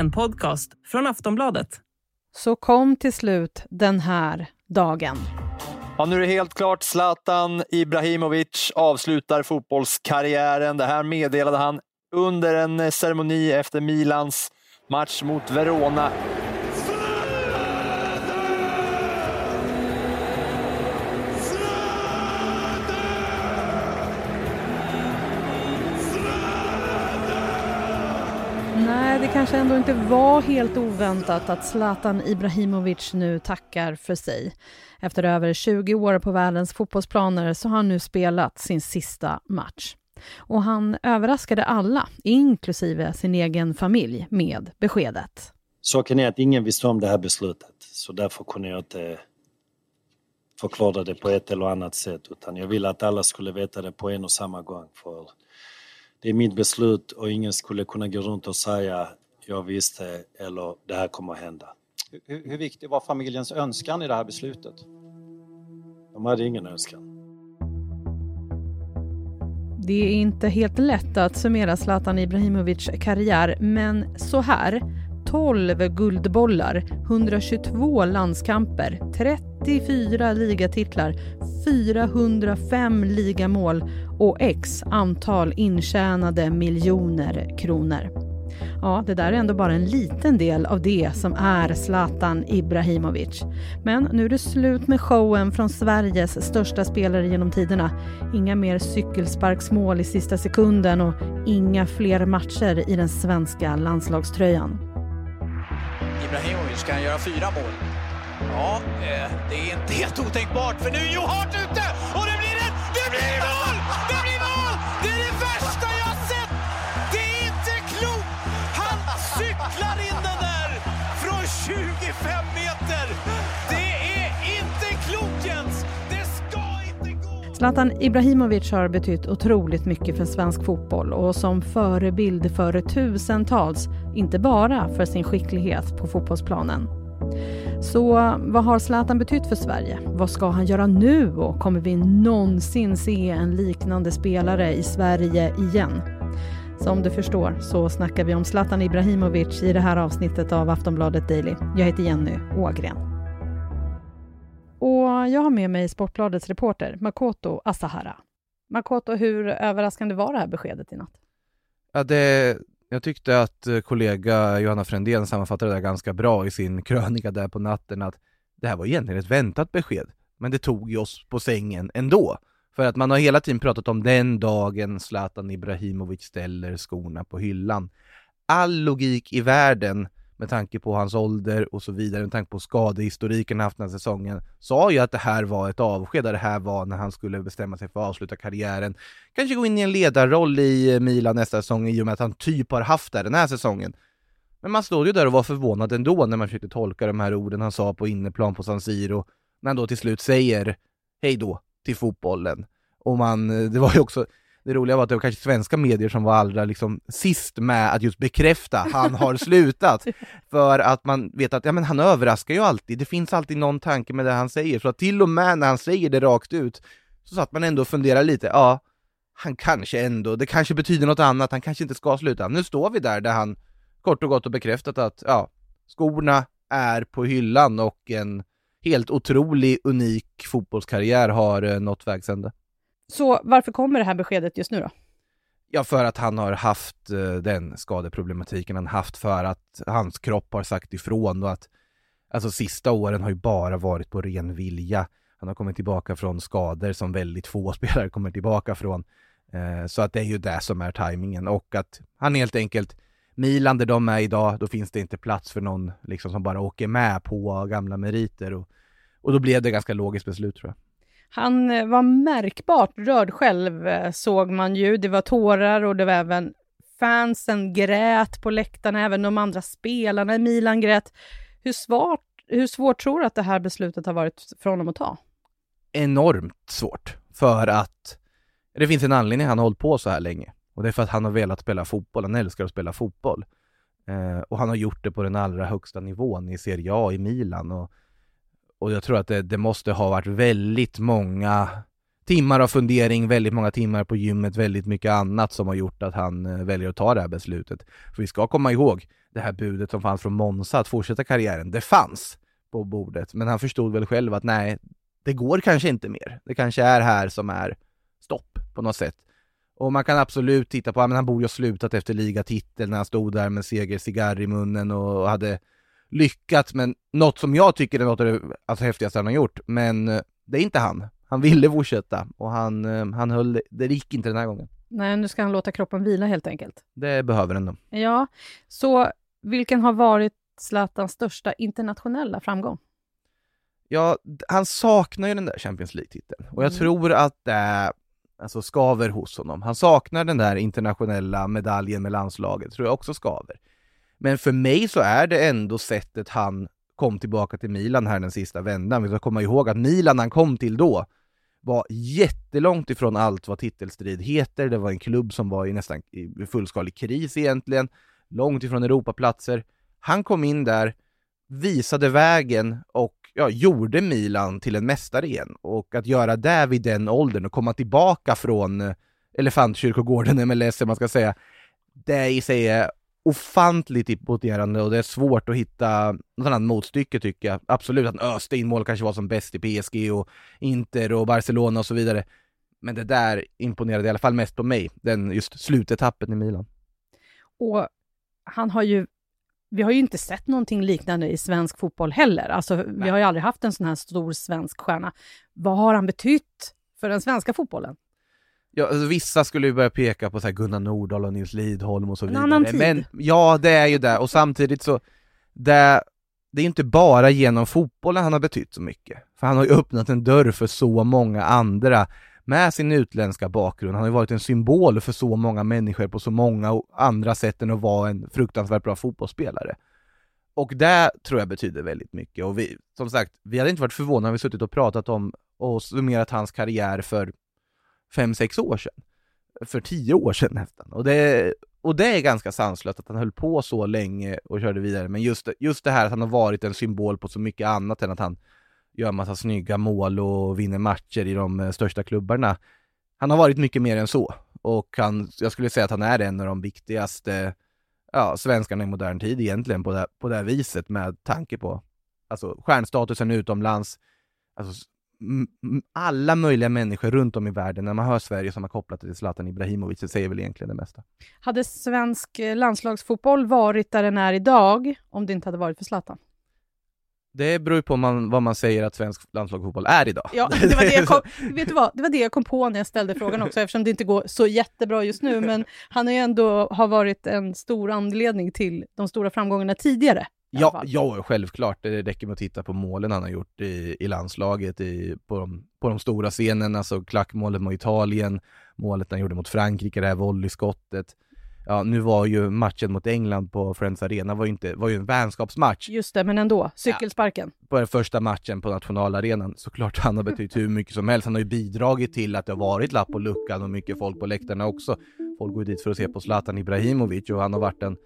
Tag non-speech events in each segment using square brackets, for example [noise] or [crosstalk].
En podcast från Aftonbladet. Så kom till slut den här dagen. Ja, nu är det helt klart. Zlatan Ibrahimovic avslutar fotbollskarriären. Det här meddelade han under en ceremoni efter Milans match mot Verona. Nej, det kanske ändå inte var helt oväntat att Zlatan Ibrahimovic nu tackar för sig. Efter över 20 år på världens fotbollsplaner så har han nu spelat sin sista match. Och han överraskade alla, inklusive sin egen familj, med beskedet. Saken är att ingen visste om det här beslutet, så därför kunde jag inte förklara det på ett eller annat sätt, utan jag ville att alla skulle veta det på en och samma gång. För det är mitt beslut och ingen skulle kunna gå runt och säga jag visste eller det här kommer att hända. Hur, hur viktig var familjens önskan i det här beslutet? De hade ingen önskan. Det är inte helt lätt att summera Zlatan Ibrahimovic karriär, men så här. 12 guldbollar, 122 landskamper, 34 ligatitlar, 405 ligamål och x antal intjänade miljoner kronor. Ja, det där är ändå bara en liten del av det som är Zlatan Ibrahimovic. Men nu är det slut med showen från Sveriges största spelare genom tiderna. Inga mer cykelsparksmål i sista sekunden och inga fler matcher i den svenska landslagströjan. Ibrahimovic kan göra fyra mål. Ja, eh, det är inte helt otänkbart för nu är Johart ute och det blir ett, det blir mål! Zlatan Ibrahimovic har betytt otroligt mycket för svensk fotboll och som förebild för tusentals, inte bara för sin skicklighet på fotbollsplanen. Så vad har Zlatan betytt för Sverige? Vad ska han göra nu och kommer vi någonsin se en liknande spelare i Sverige igen? Som du förstår så snackar vi om Zlatan Ibrahimovic i det här avsnittet av Aftonbladet Daily. Jag heter Jenny Ågren. Jag har med mig Sportbladets reporter Makoto Asahara. Makoto, hur överraskande var det här beskedet i natt? Ja, det, jag tyckte att eh, kollega Johanna Frändén sammanfattade det ganska bra i sin [laughs] krönika där på natten att det här var egentligen ett väntat besked, men det tog ju oss på sängen ändå. För att man har hela tiden pratat om den dagen Zlatan Ibrahimovic ställer skorna på hyllan. All logik i världen med tanke på hans ålder och så vidare, med tanke på skadehistoriken han haft den här säsongen, sa ju att det här var ett avsked, det här var när han skulle bestämma sig för att avsluta karriären. Kanske gå in i en ledarroll i eh, Milan nästa säsong i och med att han typ har haft det den här säsongen. Men man stod ju där och var förvånad ändå när man försökte tolka de här orden han sa på inneplan på San Siro, när han då till slut säger hej då till fotbollen. Och man, eh, det var ju också, det roliga var att det var kanske svenska medier som var allra liksom sist med att just bekräfta han har [laughs] slutat. För att man vet att ja, men han överraskar ju alltid, det finns alltid någon tanke med det han säger. Så att till och med när han säger det rakt ut så satt man ändå och funderade lite, ja, han kanske ändå, det kanske betyder något annat, han kanske inte ska sluta. Nu står vi där där han kort och gott har bekräftat att ja, skorna är på hyllan och en helt otrolig, unik fotbollskarriär har eh, nått vägs ände. Så varför kommer det här beskedet just nu då? Ja, för att han har haft eh, den skadeproblematiken han haft, för att hans kropp har sagt ifrån och att alltså sista åren har ju bara varit på ren vilja. Han har kommit tillbaka från skador som väldigt få [laughs] spelare kommer tillbaka från. Eh, så att det är ju det som är tajmingen och att han helt enkelt Milan där de är idag, då finns det inte plats för någon liksom som bara åker med på gamla meriter och, och då blev det ganska logiskt beslut tror jag. Han eh, var märkbart rörd själv, eh, såg man ju. Det var tårar och det var även fansen grät på läktarna, även de andra spelarna i Milan grät. Hur svårt, hur svårt tror du att det här beslutet har varit för honom att ta? Enormt svårt, för att det finns en anledning han har hållit på så här länge. Och det är för att han har velat spela fotboll, han älskar att spela fotboll. Eh, och han har gjort det på den allra högsta nivån i Serie A i Milan. Och, och jag tror att det, det måste ha varit väldigt många timmar av fundering, väldigt många timmar på gymmet, väldigt mycket annat som har gjort att han eh, väljer att ta det här beslutet. För vi ska komma ihåg det här budet som fanns från Monza att fortsätta karriären. Det fanns på bordet, men han förstod väl själv att nej, det går kanske inte mer. Det kanske är här som är stopp på något sätt. Och man kan absolut titta på, men han borde ju ha slutat efter ligatiteln när han stod där med segercigarr i munnen och hade lyckats, men något som jag tycker är något av det alltså, häftigaste han har gjort. Men eh, det är inte han. Han ville fortsätta och han, eh, han höll, det gick inte den här gången. Nej, nu ska han låta kroppen vila helt enkelt. Det behöver den då. Ja, så vilken har varit Zlatans största internationella framgång? Ja, han saknar ju den där Champions League-titeln och jag Mm. tror att det alltså skaver hos honom. Han saknar den där internationella medaljen med landslaget, tror jag också skaver. Men för mig så är det ändå sättet han kom tillbaka till Milan här den sista vändan. Vi ska komma ihåg att Milan han kom till då var jättelångt ifrån allt vad titelstrid heter. Det var en klubb som var i nästan i fullskalig kris egentligen, långt ifrån Europaplatser. Han kom in där, visade vägen och ja, gjorde Milan till en mästare igen. Och att göra det vid den åldern och komma tillbaka från eh, Elefantkyrkogården, MLS, [laughs] man ska säga, det i sig är ofantligt imponerande och det är svårt att hitta något annat motstycke tycker jag. Absolut att öste in mål kanske var som bäst i PSG och Inter och Barcelona och så vidare. Men det där imponerade i alla fall mest på mig, den just slutetappen i Milan. Och han har ju vi har ju inte sett någonting liknande i svensk fotboll heller. Alltså, vi har ju aldrig haft en sån här stor svensk stjärna. Vad har han betytt för den svenska fotbollen? Ja, alltså, vissa skulle ju börja peka på så här Gunnar Nordahl och Nils Lidholm och så En vidare. annan tid. Men ja, det är ju det. Och samtidigt så, det, det är ju inte bara genom fotbollen han har betytt så mycket. För han har ju öppnat en dörr för så många andra med sin utländska bakgrund. Han har ju varit en symbol för så många människor på så många andra sätt än att vara en fruktansvärt bra fotbollsspelare. Och det tror jag betyder väldigt mycket. Och vi, som sagt, vi hade inte varit förvånade om vi suttit och pratat om och summerat hans karriär för fem, sex år sedan. För tio år sedan nästan. Och det, och det är ganska sanslöst att han höll på så länge och körde vidare. Men just, just det här att han har varit en symbol på så mycket annat än att han gör massa snygga mål och vinner matcher i de eh, största klubbarna. Han har varit mycket mer än så. Och han, jag skulle säga att han är en av de viktigaste ja, svenskarna i modern tid egentligen på det, på det här viset med tanke på alltså, stjärnstatusen utomlands, alltså, alla möjliga människor runt om i världen, när man hör Sverige som har kopplat det till Zlatan Ibrahimovic, det säger väl egentligen det mesta. Hade svensk eh, landslagsfotboll varit där den är idag om det inte hade varit för Zlatan? Det beror på man, vad man säger att svensk landslagsfotboll är idag. Ja, [laughs] det var det, jag kom, vet du vad? det var det jag kom på när jag ställde frågan också, eftersom det inte går så jättebra just nu. Men han har ju ändå har varit en stor anledning till de stora framgångarna tidigare. Ja, ja, självklart. Det räcker med att titta på målen han har gjort i, i landslaget, i, på, de, på de stora scenerna, alltså klackmålet mot Italien, målet han gjorde mot Frankrike, det här volleyskottet. Ja, nu var ju matchen mot England på Friends Arena var ju, inte, var ju en vänskapsmatch Just det, men ändå. Cykelsparken. på den första matchen på nationalarenan. Såklart han har betytt hur mycket som helst. Han har ju bidragit till att det har varit lapp på luckan och mycket folk på läktarna också. Folk går ju dit för att se på Zlatan Ibrahimovic och han har varit den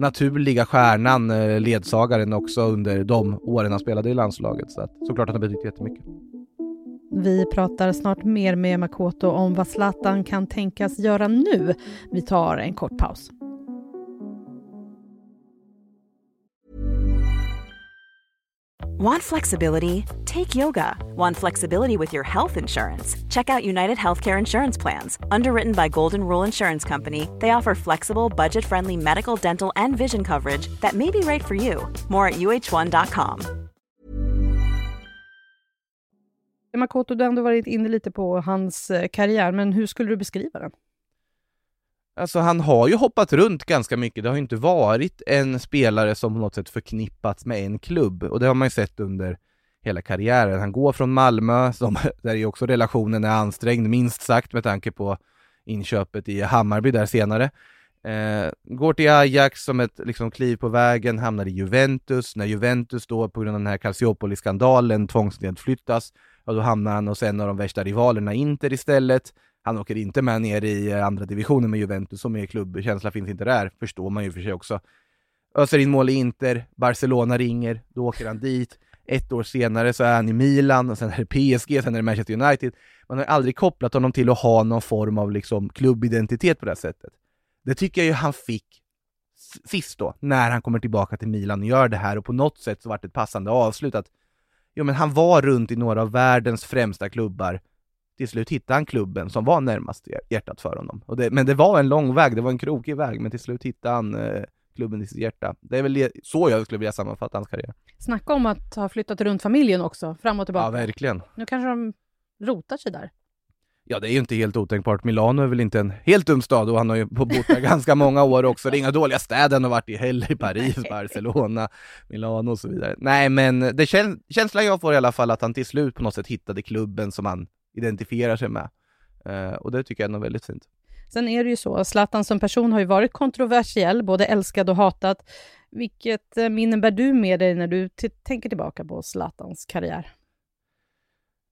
naturliga stjärnan, eh, ledsagaren också under de åren han spelade i landslaget. Så att, såklart han betytt jättemycket. Vi pratar snart mer med Makoto om vad Zlatan kan tänkas göra nu. Vi tar en kort paus. Want flexibility? Take yoga. Want flexibility with your health insurance? Check out United Healthcare Insurance Plans. Underwritten by Golden Rule Insurance Company, they offer flexible, budget friendly medical, dental, and vision coverage that may be right for you. More at uh1.com. Makoto, du har ändå varit inne lite på hans eh, karriär, men hur skulle du beskriva den? Alltså han har ju hoppat runt ganska mycket. Det har ju inte varit en spelare som på något sätt förknippats med en klubb och det har man ju sett under hela karriären. Han går från Malmö, som, [laughs] där ju också relationen är ansträngd, minst sagt med tanke på inköpet i Hammarby där senare. Eh, går till Ajax som ett liksom, kliv på vägen, hamnar i Juventus. När Juventus då på grund av den här Calciopoli-skandalen tvångsnedflyttas, ja då hamnar han hos en av de värsta rivalerna, Inter istället. Han åker inte med ner i eh, andra divisionen med Juventus, så mycket klubbkänsla finns inte där, förstår man ju för sig också. Öser in mål i Inter, Barcelona ringer, då åker han dit. Ett år senare så är han i Milan, och sen är det PSG, sen är det Manchester United. Man har aldrig kopplat honom till att ha någon form av liksom klubbidentitet på det här sättet. Det tycker jag ju han fick sist då, när han kommer tillbaka till Milan och gör det här och på något sätt så vart det ett passande avslut att jo men han var runt i några av världens främsta klubbar till slut hittade han klubben som var närmast hjärtat för honom. Det, men det var en lång väg, det var en krokig väg, men till slut hittade han eh, klubben i sitt hjärta. Det är väl så jag skulle vilja sammanfatta hans karriär. Snacka om att ha flyttat runt familjen också, fram och tillbaka. Ja, verkligen. Nu kanske de rotar sig där. Ja, det är ju inte helt otänkbart. Milano är väl inte en helt dum stad och han har ju bott där ganska många år också. Det är inga dåliga städer han har varit i heller, i Paris, Barcelona, Milano och så vidare. Nej, men det käns känslan jag får i alla fall att han till slut på något sätt hittade klubben som han identifierar sig med. Uh, och det tycker jag är väldigt fint. Sen är det ju så, Zlatan som person har ju varit kontroversiell, både älskad och hatad. Vilket eh, minnen bär du med dig när du tänker tillbaka på Zlatans karriär?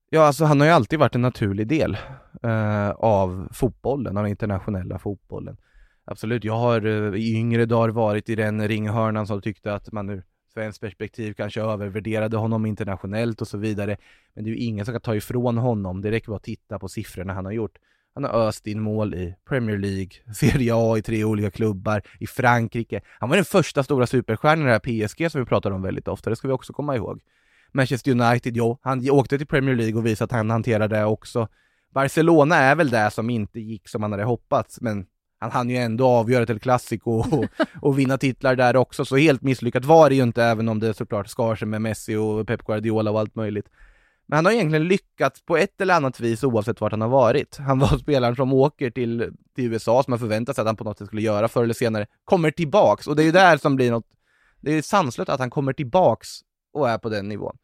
Ja, alltså han har ju alltid varit en naturlig del uh, av fotbollen, av internationella fotbollen. Absolut, jag har uh, i yngre dagar varit i den ringhörnan som tyckte att man ur svenskt perspektiv kanske övervärderade honom internationellt och så vidare. Men det är ju ingen som kan ta ifrån honom. Det räcker bara att titta på siffrorna han har gjort. Han har öst in mål i Premier League, [laughs] Serie A i tre olika klubbar, i Frankrike. Han var den första stora superstjärnan i det här PSG som vi pratar om väldigt ofta, det ska vi också komma ihåg. Manchester United, jo, han åkte till Premier League och visade att han hanterade det också. Barcelona är väl det som inte gick som man hade hoppats, men han hann ju ändå avgöra till Clasico och, och vinna titlar där också, så helt misslyckat var det ju inte, även om det såklart skar sig med Messi och Pep Guardiola och allt möjligt. Men han har egentligen lyckats på ett eller annat vis oavsett vart han har varit. Han var spelaren som åker till, till USA, som man förväntat sig att han på något sätt skulle göra förr eller senare, kommer tillbaks, och det är ju där som blir något, det är sanslöst att han kommer tillbaks och är på den nivån.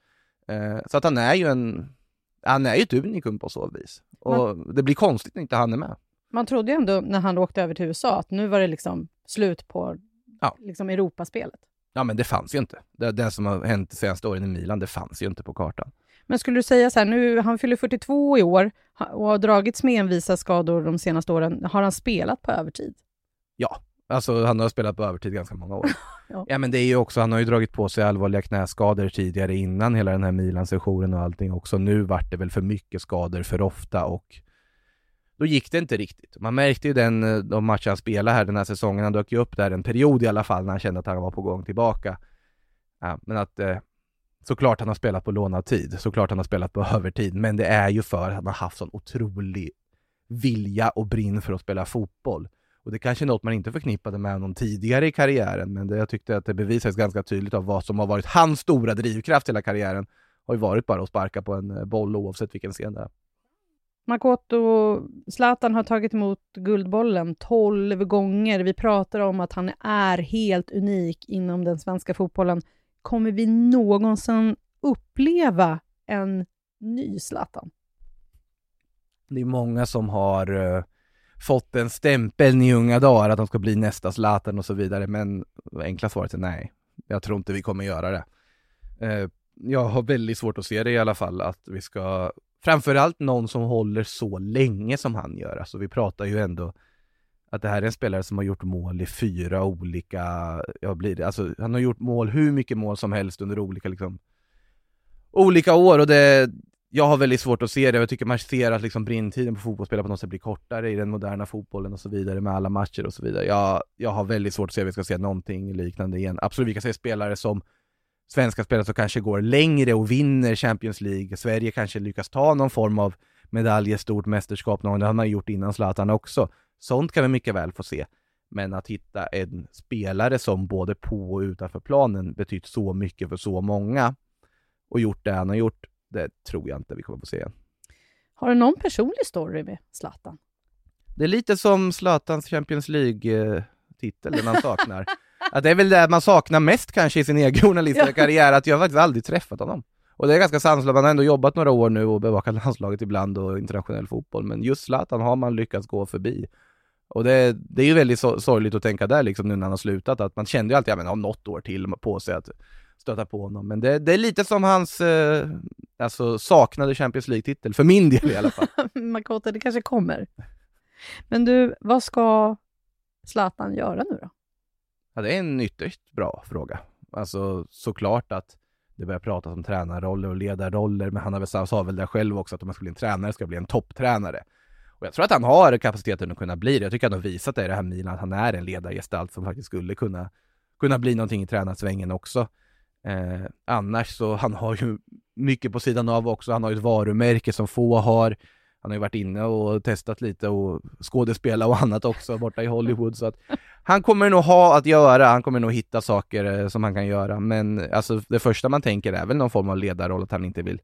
Eh, så att han är ju en, han är ju ett unikum på så vis. Och Man... det blir konstigt när inte han är med. Man trodde ju ändå när han åkte över till USA att nu var det liksom slut på ja. liksom Europaspelet. Ja, men det fanns ju inte. Det, det som har hänt de senaste åren i Milan, det fanns ju inte på kartan. Men skulle du säga så här, nu, han fyller 42 i år och har dragits med envisa skador de senaste åren. Har han spelat på övertid? Ja, alltså han har spelat på övertid ganska många år. [laughs] ja. ja. men det är ju också, han har ju dragit på sig allvarliga knäskador tidigare innan hela den här Milan-sessionen och allting också. Nu vart det väl för mycket skador för ofta och då gick det inte riktigt. Man märkte ju den, eh, de matcher han spelade här den här säsongen, han dök ju upp där en period i alla fall när han kände att han var på gång tillbaka. Ja, men att eh, såklart han har spelat på lånad tid, såklart han har spelat på [laughs] övertid, men det är ju för att han har haft sån otrolig vilja och brinn för att spela fotboll. Och det kanske är något man inte förknippade med honom tidigare i karriären, men det, jag tyckte att det bevisades ganska tydligt av vad som har varit hans stora drivkraft hela karriären, har ju varit bara att sparka på en eh, boll oavsett vilken scen det är. Makoto Zlatan har tagit emot Guldbollen 12 gånger. Vi pratar om att han är helt unik inom den svenska fotbollen. Kommer vi någonsin uppleva en ny Zlatan? Det är många som har uh, fått en stämpel i unga dagar att de ska bli nästa Zlatan och så vidare, men enkla svaret är nej. Jag tror inte vi kommer göra det. Uh, jag har väldigt svårt att se det i alla fall, att vi ska framförallt någon som håller så länge som han gör. Alltså vi pratar ju ändå att det här är en spelare som har gjort mål i fyra olika, ja blir det, alltså han har gjort mål, hur mycket mål som helst under olika liksom olika år och det, jag har väldigt svårt att se det, jag tycker man ser att liksom brintiden på fotbollsspelare på något sätt blir kortare i den moderna fotbollen och så vidare med alla matcher och så vidare. Jag, jag har väldigt svårt att se att vi ska se någonting liknande igen. Absolut, vi kan se spelare som svenska spelare som kanske går längre och vinner Champions League. Sverige kanske lyckas ta någon form av medalj, ett stort mästerskap, någon, det har man gjort innan Zlatan också. Sånt kan vi mycket väl få se. Men att hitta en spelare som både på och utanför planen betytt så mycket för så många och gjort det han har gjort, det tror jag inte vi kommer få se igen. Har du någon personlig story med Zlatan? Det är lite som Zlatans Champions League-titel, den han saknar. [laughs] Att det är väl det man saknar mest kanske i sin egen journalistiska karriär, att jag faktiskt aldrig träffat honom. Och det är ganska sanslöst, man har ändå jobbat några år nu och bevakat landslaget ibland och internationell fotboll, men just Zlatan har man lyckats gå förbi. Och det, det är ju väldigt sorgligt att tänka där liksom nu när han har slutat, att man kände ju alltid att han har något år till på sig att stöta på honom. Men det, det är lite som hans eh, alltså saknade Champions League-titel, för min del i alla fall. [laughs] Makoto, det kanske kommer. Men du, vad ska Zlatan göra nu då? Ja, det är en ytterst bra fråga. Alltså såklart att det börjar pratas om tränarroller och ledarroller, men han har väl, sa väl där själv också att om man ska bli en tränare ska bli en topptränare. Och jag tror att han har kapaciteten att kunna bli det. Jag tycker att han har visat det i det här Milan, att han är en ledargestalt som faktiskt skulle kunna, kunna bli någonting i tränarsvängen också. Eh, annars så, han har ju mycket på sidan av också. Han har ju ett varumärke som få har. Han har ju varit inne och testat lite och skådespela och annat också borta i Hollywood. Så att han kommer nog ha att göra, han kommer nog hitta saker eh, som han kan göra. Men alltså det första man tänker är väl någon form av ledarroll, att han inte vill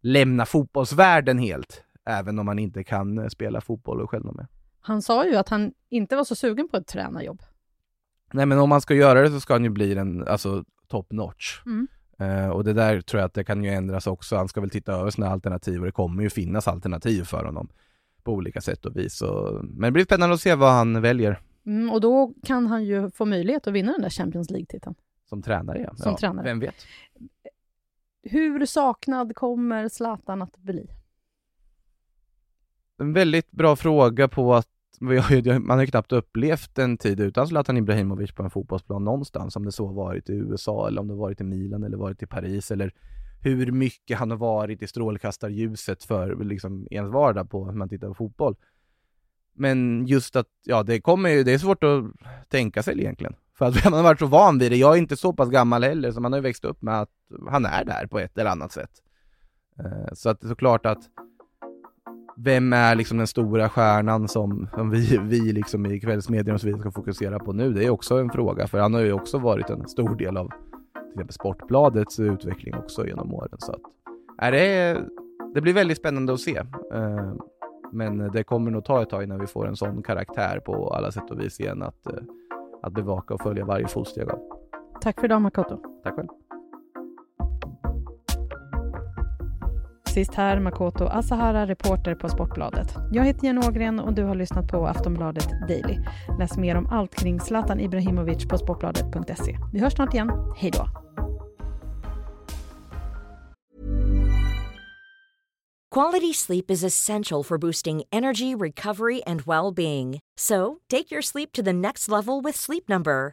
lämna fotbollsvärlden helt. Även om han inte kan eh, spela fotboll och själv med. Han sa ju att han inte var så sugen på ett tränarjobb. Nej men om man ska göra det så ska han ju bli en, alltså top notch. Mm. Uh, och det där tror jag att det kan ju ändras också. Han ska väl titta över sina alternativ och det kommer ju finnas alternativ för honom på olika sätt och vis. Så, men det blir spännande att se vad han väljer. Mm, och då kan han ju få möjlighet att vinna den där Champions League-titeln. Som tränare, ja. Som ja, tränare. Vem vet? Hur saknad kommer Zlatan att bli? En väldigt bra fråga på att man har ju knappt upplevt en tid utan Zlatan Ibrahimovic på en fotbollsplan någonstans, om det så varit i USA eller om det varit i Milan eller varit i Paris eller hur mycket han har varit i strålkastarljuset för liksom ens vardag på hur man tittar på fotboll. Men just att, ja det kommer ju, det är svårt att tänka sig egentligen. För att [laughs] man har varit så van vid det. Jag är inte så pass gammal heller, så man har ju växt upp med att han är där på ett eller annat sätt. Eh, så att det är såklart att vem är liksom den stora stjärnan som, som vi, vi liksom i kvällsmedierna och så vidare ska fokusera på nu? Det är också en fråga, för han har ju också varit en stor del av till exempel Sportbladets utveckling också genom åren. Så att, är det, det blir väldigt spännande att se. Eh, men det kommer nog ta ett tag innan vi får en sån karaktär på alla sätt och vis igen att, eh, att bevaka och följa varje fotsteg av. Tack för idag Makoto. Tack själv. Sist här Makoto Asahara, reporter på Sportbladet. Jag heter Jenny Ågren och du har lyssnat på Aftonbladet Daily. Läs mer om allt kring Zlatan Ibrahimovic på sportbladet.se. Vi hörs snart igen. Hej då! Quality sleep is essential for boosting energy, recovery, and well-being. So, take your sleep to the next level with Sleep Number.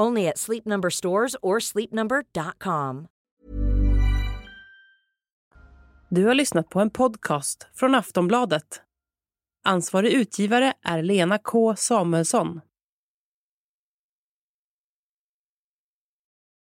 Only at Sleep Number stores or sleepnumber.com. Du har lyssnat på en podcast från Aftonbladet. Ansvarig utgivare är Lena K Samuelsson.